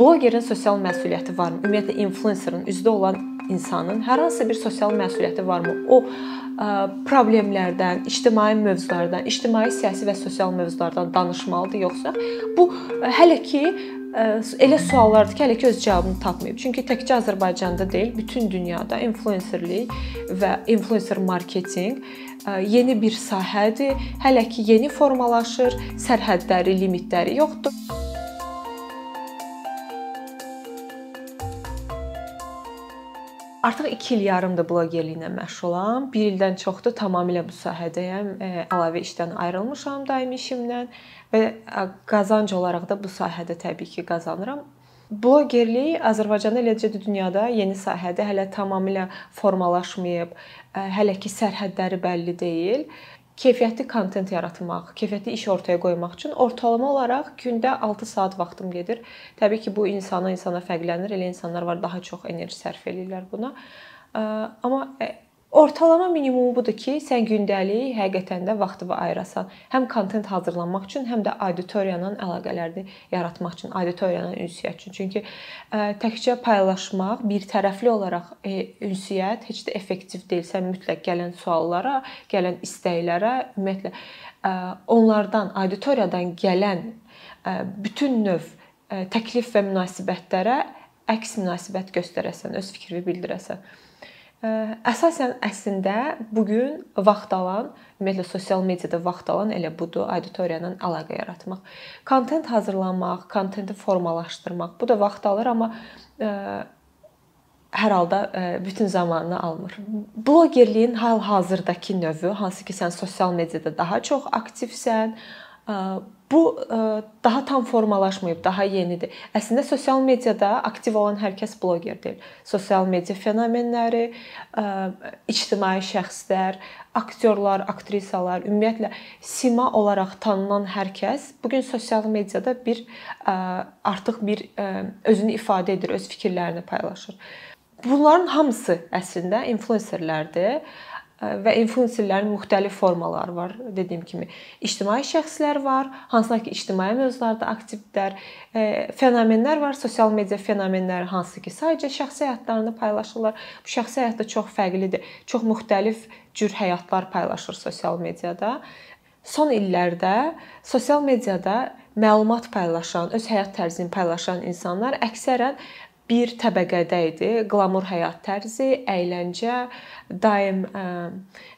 Bloqerin sosial məsuliyyəti varmı? Ümumiyyətlə influencerın üzdə olan insanın hər hansı bir sosial məsuliyyəti varmı? O problemlərdən, ictimai mövzulardan, ictimai, siyasi və sosial mövzulardan danışmalıdır yoxsa bu hələ ki elə suallardır ki, hələ ki öz cavabını tapmayıb. Çünki təkcə Azərbaycanda deyil, bütün dünyada influencerlik və influencer marketinq yeni bir sahədir. Hələ ki yeni formalaşır, sərhədləri, limitləri yoxdur. Artıq 2 il yarımdır bloqerliklə məşğulam. 1 ildən çoxdur tamamilə bu sahədəyəm. Əlavə işdən ayrılmışam daimi işimdən və qazanc olaraq da bu sahədə təbii ki, qazanıram. Bloqerlik Azərbaycanda eləcə də dünyada yeni sahədir. Hələ tamamilə formalaşmayıb. Hələ ki sərhədləri bəlli deyil keyfiyyətli kontent yaratmaq, keyfiyyətli iş ortaya qoymaq üçün ortalama olaraq gündə 6 saat vaxtım gedir. Təbii ki, bu insana insana fərqlənir. Elə insanlar var daha çox enerji sərf eləyirlər buna. Amma Ortalama minimumu budur ki, sən gündəlik həqiqətən də vaxtını ayırasan. Həm kontent hazırlamaq üçün, həm də auditoriya ilə əlaqələrini yaratmaq üçün, auditoriya ilə ünsiyyət üçün. Çünki ə, təkcə paylaşmaq, bir tərəfli olaraq e, ünsiyyət heç də effektiv deyil. Sən mütləq gələn suallara, gələn istəklərə, ümumiyyətlə ə, onlardan, auditoriyadan gələn ə, bütün növ ə, təklif və münasibətlərə əks münasibət göstərəsən, öz fikrini bildirəsən. Əsasən əslində bu gün vaxt alan, ümumiyyətlə sosial mediada vaxt alan elə budur, auditoriya ilə əlaqə yaratmaq. Kontent hazırlamaq, kontenti formalaşdırmaq. Bu da vaxt alır, amma ə, hər halda ə, bütün zamanını almır. Bloqerliyin hal-hazırdakı növü, hansı ki sən sosial mediada daha çox aktivsən, Bu daha tam formalaşmayıb, daha yenidir. Əslində sosial mediada aktiv olan hər kəs bloqer deyil. Sosial media fenomenləri, ictimai şəxslər, aktyorlar, aktrisalar, ümumiyyətlə sima olaraq tanınan hər kəs bu gün sosial mediada bir artıq bir özünü ifadə edir, öz fikirlərini paylaşır. Bunların hamısı əslində influencerlərdir və influencerlərin müxtəlif formaları var. Dediyim kimi, ictimai şəxslər var, hansılar ki, ictimai mövzularda aktivdirlər. Fenomenlər var, sosial media fenomenləri hansı ki, sadəcə şəxsi həyatlarını paylaşırlar. Bu şəxsi həyat da çox fərqlidir. Çox müxtəlif cür həyatlar paylaşır sosial mediada. Son illərdə sosial mediada məlumat paylaşan, öz həyat tərzini paylaşan insanlar əksərən bir təbəqədə idi. Qlamur həyat tərzi, əyləncə, daim ə,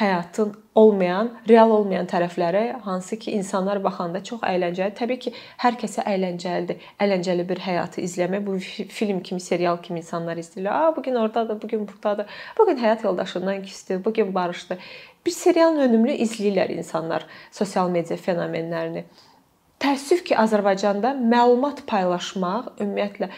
həyatın olmayan, real olmayan tərəfləri hansı ki, insanlar baxanda çox əyləncəli. Təbii ki, hər kəsə əyləncəlidir. Əyləncəli bir həyatı izləmək bu film kimi, serial kimi insanlar istəyirlər. "A, bu gün ordadır, bu gün burdadır. Bu gün həyat yoldaşından küsdü, bu gün barışdı." Bir serialın önümlü izləyirlər insanlar sosial media fenomenlərini. Təəssüf ki, Azərbaycanda məlumat paylaşmaq ümumiyyətlə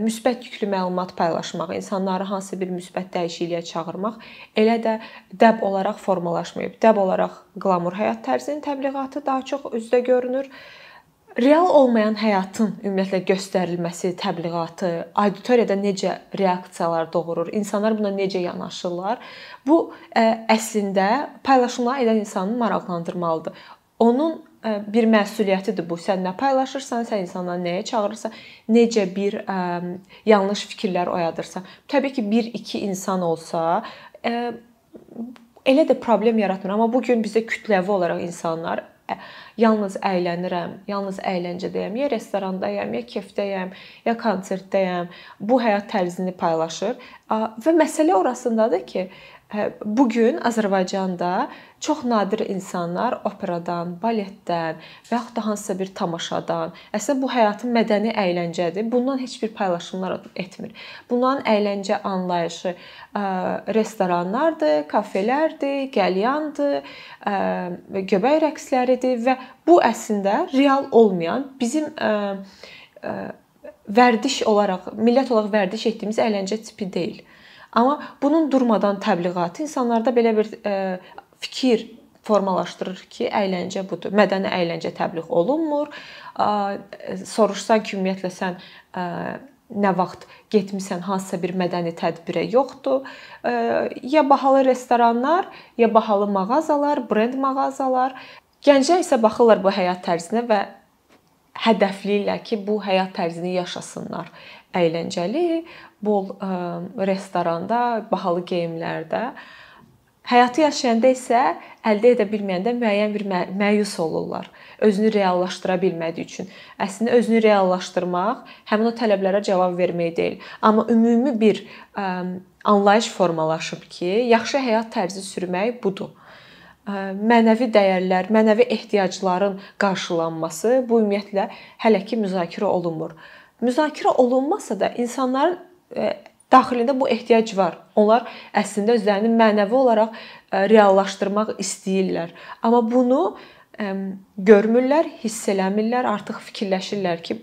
müsbət yüklü məlumat paylaşmaq, insanları hansısa bir müsbət dəyişikliyə çağırmaq elə də dəb olaraq formalaşmayıb. Dəb olaraq qlamur həyat tərzinin təbliğatı daha çox üzdə görünür. Real olmayan həyatın ümumiyyətlə göstərilməsi, təbliğatı, auditoriyada necə reaksiyalar doğurur, insanlar buna necə yanaşırlar, bu əslində paylaşımlar edən insanı maraqlandırmalıdır. Onun bir məsuliyyətidir bu. Sən nə paylaşırsan, sən insanları nəyə çağırırsan, necə bir ə, yanlış fikirlər oyadırsan. Təbii ki, 1-2 insan olsa, ə, elə də problem yaratmır, amma bu gün bizə kütləvi olaraq insanlar yalnız əylənirəm, yalnız əyləncədəyəm, ya restorandayam, ya kefdəyəm, ya konsertdəyəm. Bu həyat tərzini paylaşır və məsələ orasındadır ki, bu gün Azərbaycanda çox nadir insanlar operadan, baletdən və yaxud da hansısa bir tamaşadan, əslində bu həyatın mədəni əyləncədir. Bundan heç bir paylaşımlar etmir. Bunların əyləncə anlayışı restoranlardır, kafelərdir, qəlyandır, göbək rəqsləridir və bu əslində real olmayan bizim vərdiş olaraq, millət olaraq vərdiş etdiyimiz əyləncə tipi deyil. Amma bunun durmadan təbliğatı insanlarda belə bir e, fikir formalaşdırır ki, əyləncə budur. Mədəni əyləncə təbliğ olunmur. Soruşsan ki, ümumiyyətlə sən e, nə vaxt getmisən hansısa bir mədəni tədbirə yoxdur. E, ya bahalı restoranlar, ya bahalı mağazalar, brend mağazalar. Gənclər isə baxırlar bu həyat tərzinə və hədəfləyirlər ki, bu həyat tərzini yaşasınlar. Əyləncəli, bol ə, restoranda, bahalı geyimlərdə. Həyatı yaşayanda isə əldə edə bilməyəndə müəyyən bir mə məyus olurlar. Özünü reallaşdıra bilmədiyi üçün. Əslində özünü reallaşdırmaq həmin o tələblərə cavab vermək deyil, amma ümumi bir ə, anlayış formalaşıb ki, yaxşı həyat tərzi sürmək budur mənəvi dəyərlər, mənəvi ehtiyacların qarşılanması bu ümumiyyətlə hələ ki müzakirə olunmur. Müzakirə olunmasa da insanların daxilində bu ehtiyac var. Onlar əslində özlərini mənəvi olaraq reallaşdırmaq istəyirlər. Amma bunu görmürlər, hiss eləmirlər, artıq fikirləşirlər ki,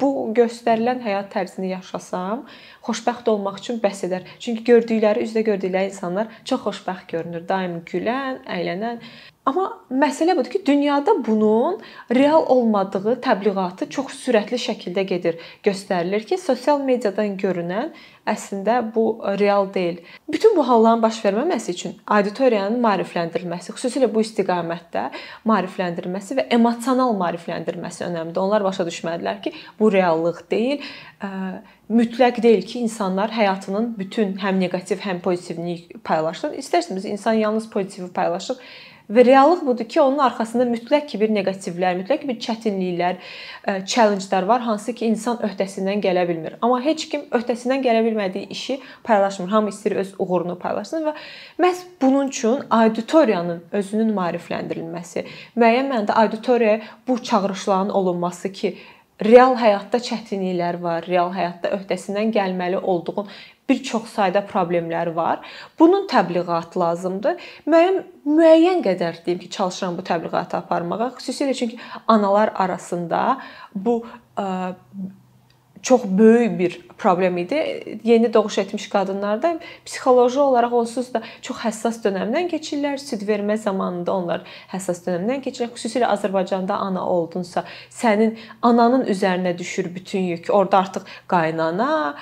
bu göstərilən həyat tərzini yaşasam, xoşbəxt olmaq üçün bəs edər. Çünki gördükləri, üzdə gördükləri insanlar çox xoşbəxt görünür, daim gülən, əylənən. Amma məsələ budur ki, dünyada bunun real olmadığı təbliğatı çox sürətli şəkildə gedir. Göstərilir ki, sosial mediadan görünən əslində bu real deyil. Bütün bu halların baş verməməsi üçün auditoriyanın maarifləndirilməsi, xüsusilə bu istiqamətdə maarifləndirilməsi və emosional maarifləndirilməsi önəmlidir. Onlar başa düşməlidirlər ki, bu reallıq deyil. Mütləq deyil ki, insanlar həyatının bütün həm neqativ, həm pozitivini paylaşsın. İstərsiniz insan yalnız pozitivi paylaşır Və reallıq budur ki, onun arxasında mütləq ki bir neqativlər, mütləq bir çətinliklər, e, challenge-lar var, hansı ki insan öhdəsindən gələ bilmir. Amma heç kim öhdəsindən gələ bilmədiyi işi paylaşmır. Hamı istəyir öz uğurunu paylaşsın və məhz bunun üçün auditoriyanın özünün maarifləndirilməsi, müəyyən mənada auditoriyaya bu çağırışların olunması ki, real həyatda çətinliklər var, real həyatda öhdəsindən gəlməli olduğun bir çox sayda problemlər var. Bunun təbliğatı lazımdır. Müəyyən müəyyən qədər deyim ki, çalışıram bu təbliğatı aparmağa. Xüsusilə çünki analar arasında bu ə, çox böyük bir problem idi. Yeni doğuş etmiş qadınlarda psixoloji olaraq onsuz da çox həssas dövrdən keçirlər. Süd vermə zamanında onlar həssas dövrdən keçirlər. Xüsusilə Azərbaycanda ana oldunsa, sənin ananın üzərinə düşür bütün yük. Orda artıq qaynana,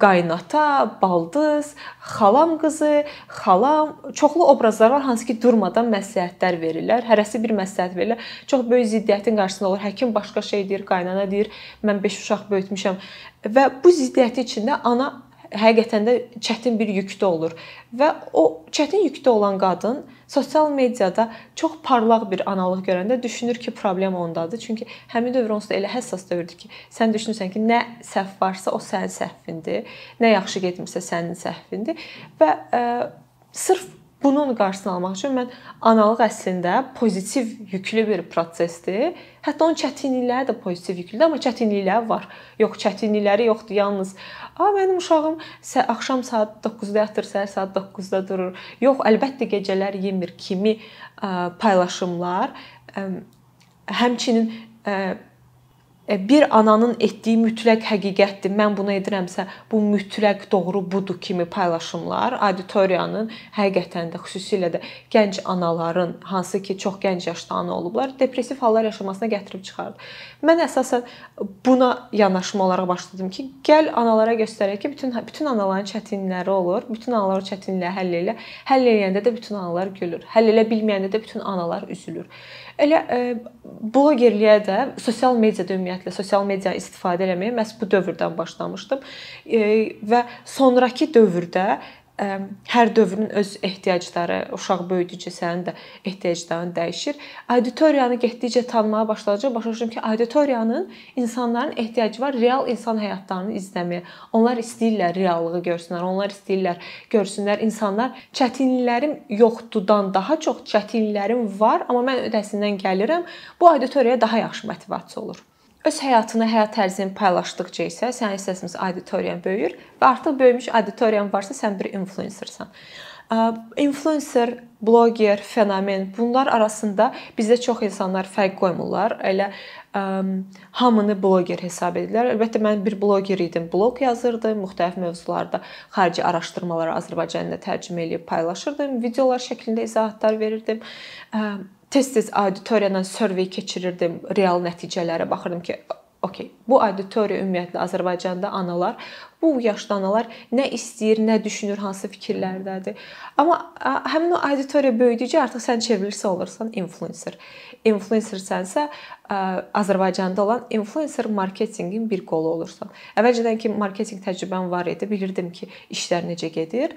qaynata, baldız, xalam qızı, xalam, çoxlu obrazlar var hansı ki durmadan məsləhətlər verirlər. Hərəsi bir məsləhət verirlər. Çox böyük ziddiyyətin qarşısında olur. Həkim başqa şey deyir, qaynana deyir, mən 5 uşaq böyütmüşəm. Və bu ziddiyyəti içində ana həqiqətən də çətin bir yükdə olur. Və o çətin yükdə olan qadın sosial mediada çox parlaq bir analıq görəndə düşünür ki, problem ondadır. Çünki həmin dövr onsuz da elə həssas dövrdür ki, sən düşünürsən ki, nə səhv varsa o sənin səhvindir, nə yaxşı getmirsə sənin səhvindir. Və ə, sırf Bunun qarşısını almaq üçün mən analıq əslində pozitiv yüklü bir prosesdir. Hətta onun çətinlikləri də pozitiv yüklüdür, amma çətinlikləri var. Yox, çətinlikləri yoxdur. Yalnız a mənim uşağım axşam saat 9-da yatır, səhər saat 9-da durur. Yox, əlbəttə gecələr yemir kimi paylaşımlar həmçinin E, bir ananın etdiyi mütləq həqiqətdir. Mən bunu edirəmsə, bu mütləq doğru budur kimi paylaşımlar auditoriyanın həqiqətən də xüsusilə də gənc anaların hansı ki, çox gənc yaşda ana olublar, depressiv hallar yaşamasına gətirib çıxardı. Mən əsasən buna yanaşma olaraq başladım ki, gəl analara göstərək ki, bütün bütün anaların çətinlikləri olur. Bütün analar çətinlikləri həll elə. Həll eləyəndə də bütün analar gülür. Həll elə bilməyəndə də bütün analar üzülür. Elə e, blogerliyə də sosial mediada ümumiyyətlə sosial media istifadə eləməyə məhz bu dövrdən başlamışdım. E, və sonrakı dövrdə hər dövrün öz ehtiyacları, uşaq böyüdükcə sənin də ehtiyacların dəyişir. Auditoriyanı getdikcə tanımağa başlayacaq, başa düşdüm ki, auditoriyanın insanların ehtiyacı var real insan həyatlarını izləməyə. Onlar istəyirlər reallığı görsünlər, onlar istəyirlər görsünlər insanlar çətinliklərim yoxdudan daha çox çətinliklərim var, amma mən öhdəsindən gəlirəm. Bu auditoriyaya daha yaxşı motivasiya olur. Öz həyatını, həyat tərzini paylaşdıqca isə sənin istəsiniz auditoriyan böyüyür və artıq böyümüş auditoriyan varsa sən bir influencersan. Influencer, bloger, fenomen bunlar arasında bizdə çox insanlar fərq qoymurlar. Elə hamını bloger hesab edirlər. Əlbəttə mən bir bloger idim. Blog yazırdım, müxtəlif mövzularda xarici araşdırmaları Azərbaycan dilində tərcümə edib paylaşırdım, videolar şəklində izahatlar verirdim. Tez-tez auditoriyadan survey keçirirdim, real nəticələrə baxırdım ki, Okay, bu auditoriya ümumiyyətlə Azərbaycanda analar, bu yaşda analar nə istəyir, nə düşünür, hansı fikirlərdədir. Amma həmin o auditoriya böyüdükcə artıq sən çevrilirsə olursan influencer. Influencersənsə Azərbaycanda olan influencer marketinqin bir qolu olursan. Əvvəlcədən ki marketinq təcrübəm var idi, bilirdim ki, işlər necə gedir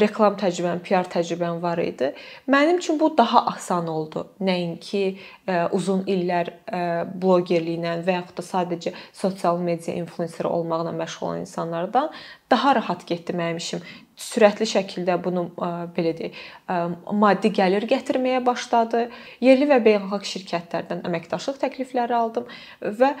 reklam təcrübəm, PR təcrübəm var idi. Mənim üçün bu daha asan oldu. Nəinki ə, uzun illər ə, blogerliklə və yaxud da sadəcə sosial media influenceri olmaqla məşğul olan insanlardan daha rahat getdi mənim işim. Sürətli şəkildə bunu ə, belə deyək, maddi gəlir gətirməyə başladı. Yerli və beynəlxalq şirkətlərdən əməkdaşlıq təklifləri aldım və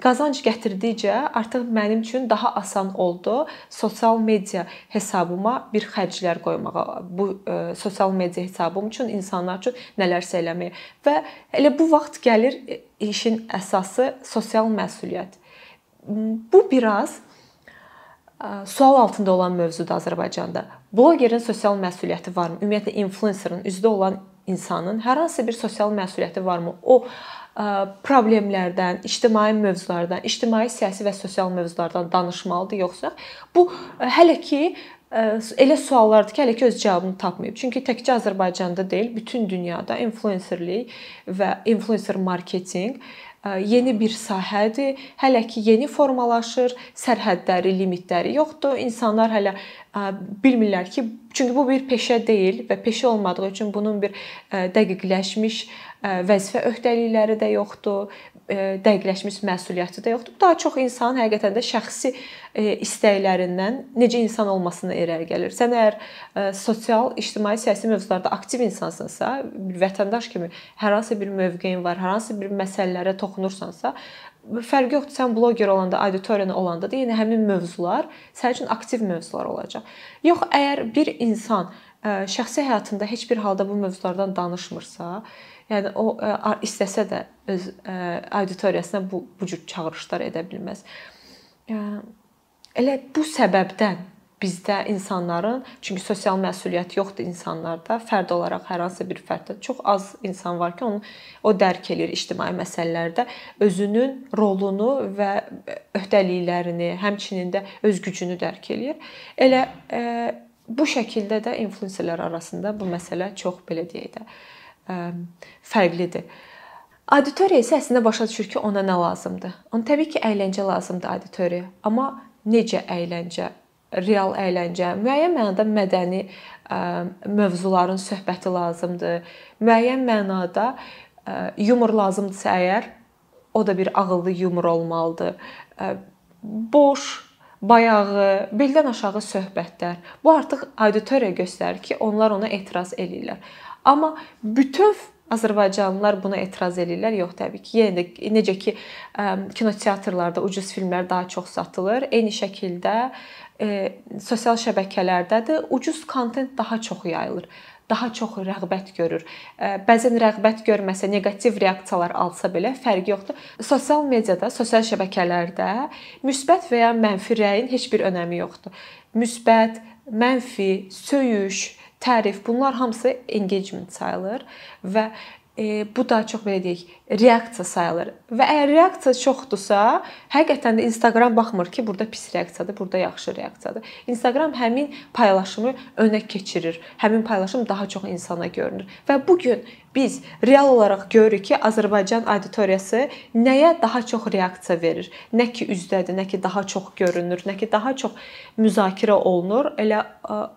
qazanc gətirdikcə artıq mənim üçün daha asan oldu sosial media hesabıma bir xərclər qoymağa. Bu sosial media hesabım üçün insanlar üçün nələrsə eləməyə və elə bu vaxt gəlir işin əsası sosial məsuliyyət. Bu biraz sual altında olan mövzudur Azərbaycanda. Blogerin sosial məsuliyyəti varmı? Ümumiyyətlə influencerin üzdə olan insanın hər hansı bir sosial məsuliyyəti varmı? O problemlərdən, ictimai mövzulardan, ictimai, siyasi və sosial mövzulardan danışmalıdır yoxsa bu hələ ki elə suallardır ki, hələ ki öz cavabını tapmayıb. Çünki təkcə Azərbaycanda deyil, bütün dünyada influencerlik və influencer marketinq yeni bir sahədir. Hələ ki yeni formalaşır, sərhədləri, limitləri yoxdur. İnsanlar hələ bilmirlər ki, çünki bu bir peşə deyil və peşə olmadığı üçün bunun bir dəqiqləşmiş vəzifə öhdəlikləri də yoxdur, dəqiqləşmiş məsuliyyəti də yoxdur. Daha çox insan həqiqətən də şəxsi istəklərindən necə insan olmasına irəli gəlir. Sən əgər sosial, ictimai, siyasi mövzularda aktiv insansınsa, bir vətəndaş kimi hər hansı bir mövqeyin var, hər hansı bir məsələlərə toxunursansa, fərqi yoxdur. Sən bloger olanda, auditoriyanı olanda da yenə həmin mövzular sənin üçün aktiv mövzular olacaq. Yox, əgər bir insan şəxsi həyatında heç bir halda bu mövzulardan danışmırsa, Yəni o istəsə də öz auditoriyasına bu bu cür çağırışlar edə bilməz. Elə bu səbəbdən bizdə insanların çünki sosial məsuliyyət yoxdur insanlarda, fərd olaraq hər hansı bir fərddə çox az insan var ki, onu o dərk eləyir ictimai məsələlərdə özünün rolunu və öhdəliklərini, həmçinin də öz gücünü dərk eləyir. Elə e, bu şəkildə də influenserlər arasında bu məsələ çox belə deyək də fərqlidir. Auditoriya isə əslində başa düşür ki, ona nə lazımdır. Ona təbii ki, əyləncə lazımdır auditoriya, amma necə əyləncə? Real əyləncə, müəyyən mənada mədəni mövzuların söhbəti lazımdır. Müəyyən mənada yumor lazımdırsa əgər, o da bir ağıllı yumor olmalıdır. Boş, bayağı, beldən aşağı söhbətlər. Bu artıq auditoriya göstərir ki, onlar ona etiraz eləyirlər. Amma bütöv Azərbaycanlılar buna etiraz eləyirlər. Yox, təbii ki, yenə də necə ki, kinoteatrlarda ucuz filmlər daha çox satılır, eyni şəkildə e, sosial şəbəkələrdə də ucuz kontent daha çox yayılır daha çox rəğbət görür. Bəzən rəğbət görməsə, neqativ reaksiyalar alsa belə fərqi yoxdur. Sosial mediada, sosial şəbəkələrdə müsbət və ya mənfi rəyin heç bir önəmi yoxdur. Müsbət, mənfi, söyüş, tərif, bunlar hamısı engagement sayılır və bu da çox belə deyək, reaksiya sayılır. Və əgər reaksiya çoxdursa, həqiqətən də Instagram baxmır ki, burada pis reaksiyadır, burada yaxşı reaksiyadır. Instagram həmin paylaşımı önə keçirir. Həmin paylaşım daha çox insana görünür. Və bu gün biz real olaraq görürük ki, Azərbaycan auditoriyası nəyə daha çox reaksiya verir? Nə ki üzdədir, nə ki daha çox görünür, nə ki daha çox müzakirə olunur, elə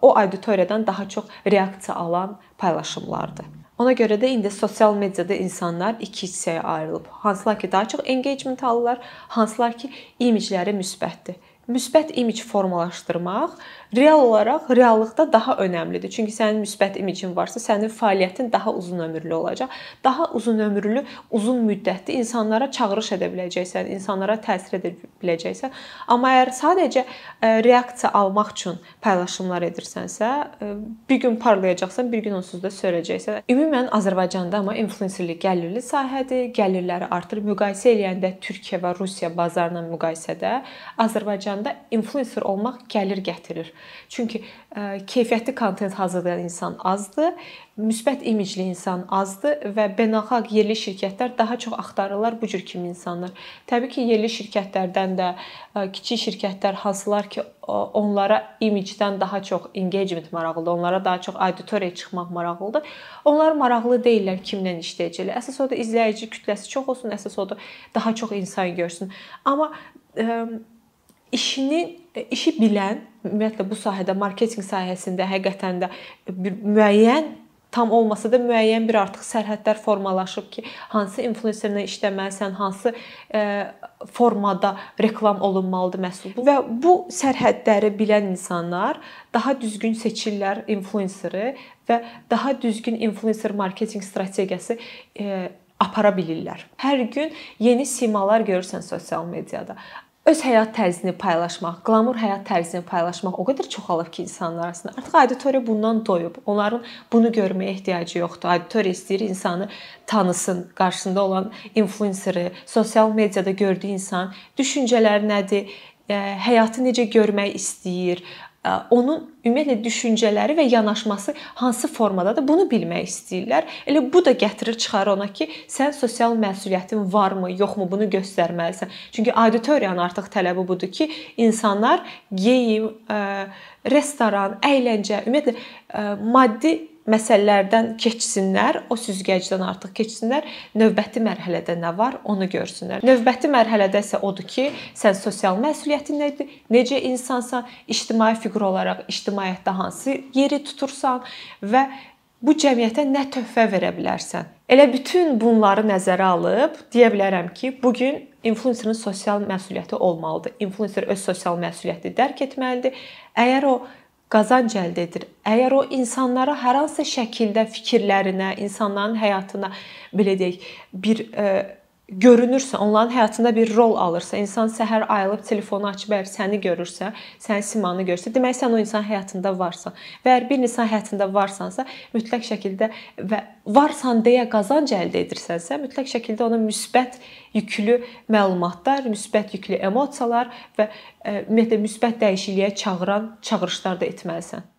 o auditoriyadan daha çox reaksiya alan paylaşımlardır. Ona görə də indi sosial mediada insanlar iki hissəyə ayrılıb. Hansılar ki, daha çox engagement alırlar, hansılar ki, imicləri müsbətdir müsbət imic formalaşdırmaq real olaraq reallıqda daha önəmlidir. Çünki sənin müsbət imicin varsa, sənin fəaliyyətin daha uzun ömürlü olacaq. Daha uzun ömürlü, uzun müddətli insanlara çağırış edə biləcəksən, insanlara təsir edə biləcəksən. Amma əgər sadəcə e, reaksiya almaq üçün paylaşımlar edirsənsə, e, bir gün parlayacaqsan, bir gün onsuz da sönəcəksən. Ümumən Azərbaycanda amma influencerlik gəlirli sahədir. Gəlirləri artır. Müqayisə eləyəndə Türkiyə və Rusiya bazarla müqayisədə Azərbaycan Azərbaycanda influencer olmaq gəlir gətirir. Çünki keyfiyyətli kontent hazırlayan insan azdır, müsbət imicli insan azdır və beynəlxalq yerli şirkətlər daha çox axtarırlar bu cür kimi insanlar. Təbii ki, yerli şirkətlərdən də kiçik şirkətlər hansılar ki, onlara imicdən daha çox engagement maraqlıdır, onlara daha çox auditoriyaya çıxmaq maraqlıdır. Onlar maraqlı deyillər kimlə işləyəcəklər. Əsas odur izləyici kütləsi çox olsun, əsas odur daha çox insan görsün. Amma ə, işini işi bilən, ümumiyyətlə bu sahədə marketinq sahəsində həqiqətən də bir müəyyən tam olmasa da müəyyən bir artıq sərhədlər formalaşıb ki, hansı influencerlə işləməlisən, hansı e, formada reklam olunmalıdır məhsul. Və bu sərhədləri bilən insanlar daha düzgün seçirlər influenceri və daha düzgün influencer marketinq strategiyası e, apara bilirlər. Hər gün yeni simalar görürsən sosial mediada öz həyat tərzini paylaşmaq, qlamur həyat tərzini paylaşmaq o qədər çoxalıb ki, insanlar arasında. Artıq auditoriya bundan doyub. Onların bunu görməyə ehtiyacı yoxdur. Auditoriya istəyir insanı tanısın, qarşısında olan influenceri, sosial mediada gördüyü insan düşüncələri nədir, həyatı necə görmək istəyir, onun ümumiyyətlə düşüncələri və yanaşması hansı formadadır, bunu bilmək istəyirlər. Elə bu da gətirir çıxar ona ki, sən sosial məsuliyyətin varmı, yoxmu bunu göstərməlisən. Çünki auditoriyanın artıq tələbi budur ki, insanlar geyim, restoran, əyləncə, ümumiyyətlə maddi məsələlərdən keçsinlər, o süzgəcdən artıq keçsinlər, növbəti mərhələdə nə var, onu görsünlər. Növbəti mərhələdə isə odur ki, sən sosial məsuliyyətin nədir, necə insansan, ictimai fiqur olaraq ictimaiyyətdə hansı yeri tutursan və bu cəmiyyətə nə töhfə verə bilərsən. Elə bütün bunları nəzərə alıb deyə bilərəm ki, bu gün influencerin sosial məsuliyyəti olmalıdır. Influencer öz sosial məsuliyyətini dərk etməlidir. Əgər o qazanc əldə edir. Əgər o insanlara hər hansı şəkildə fikirlərinə, insanların həyatına belə deyək, bir e, görünürsə, onların həyatında bir rol alırsa, insan səhər ayılıb telefonu açıb əgər səni görürsə, sənin simanı görsə, demək sən o insan həyatında varsan. Və əgər bir insan həyatında varsansa, mütləq şəkildə və varsan deyə qazanc əldə edirsənsə, mütləq şəkildə ona müsbət yüklü məlumatlar, müsbət yüklü emosiyalar və e, ümumiyyətlə müsbət dəyişikliyə çağıran çağırışlar da etməlisən.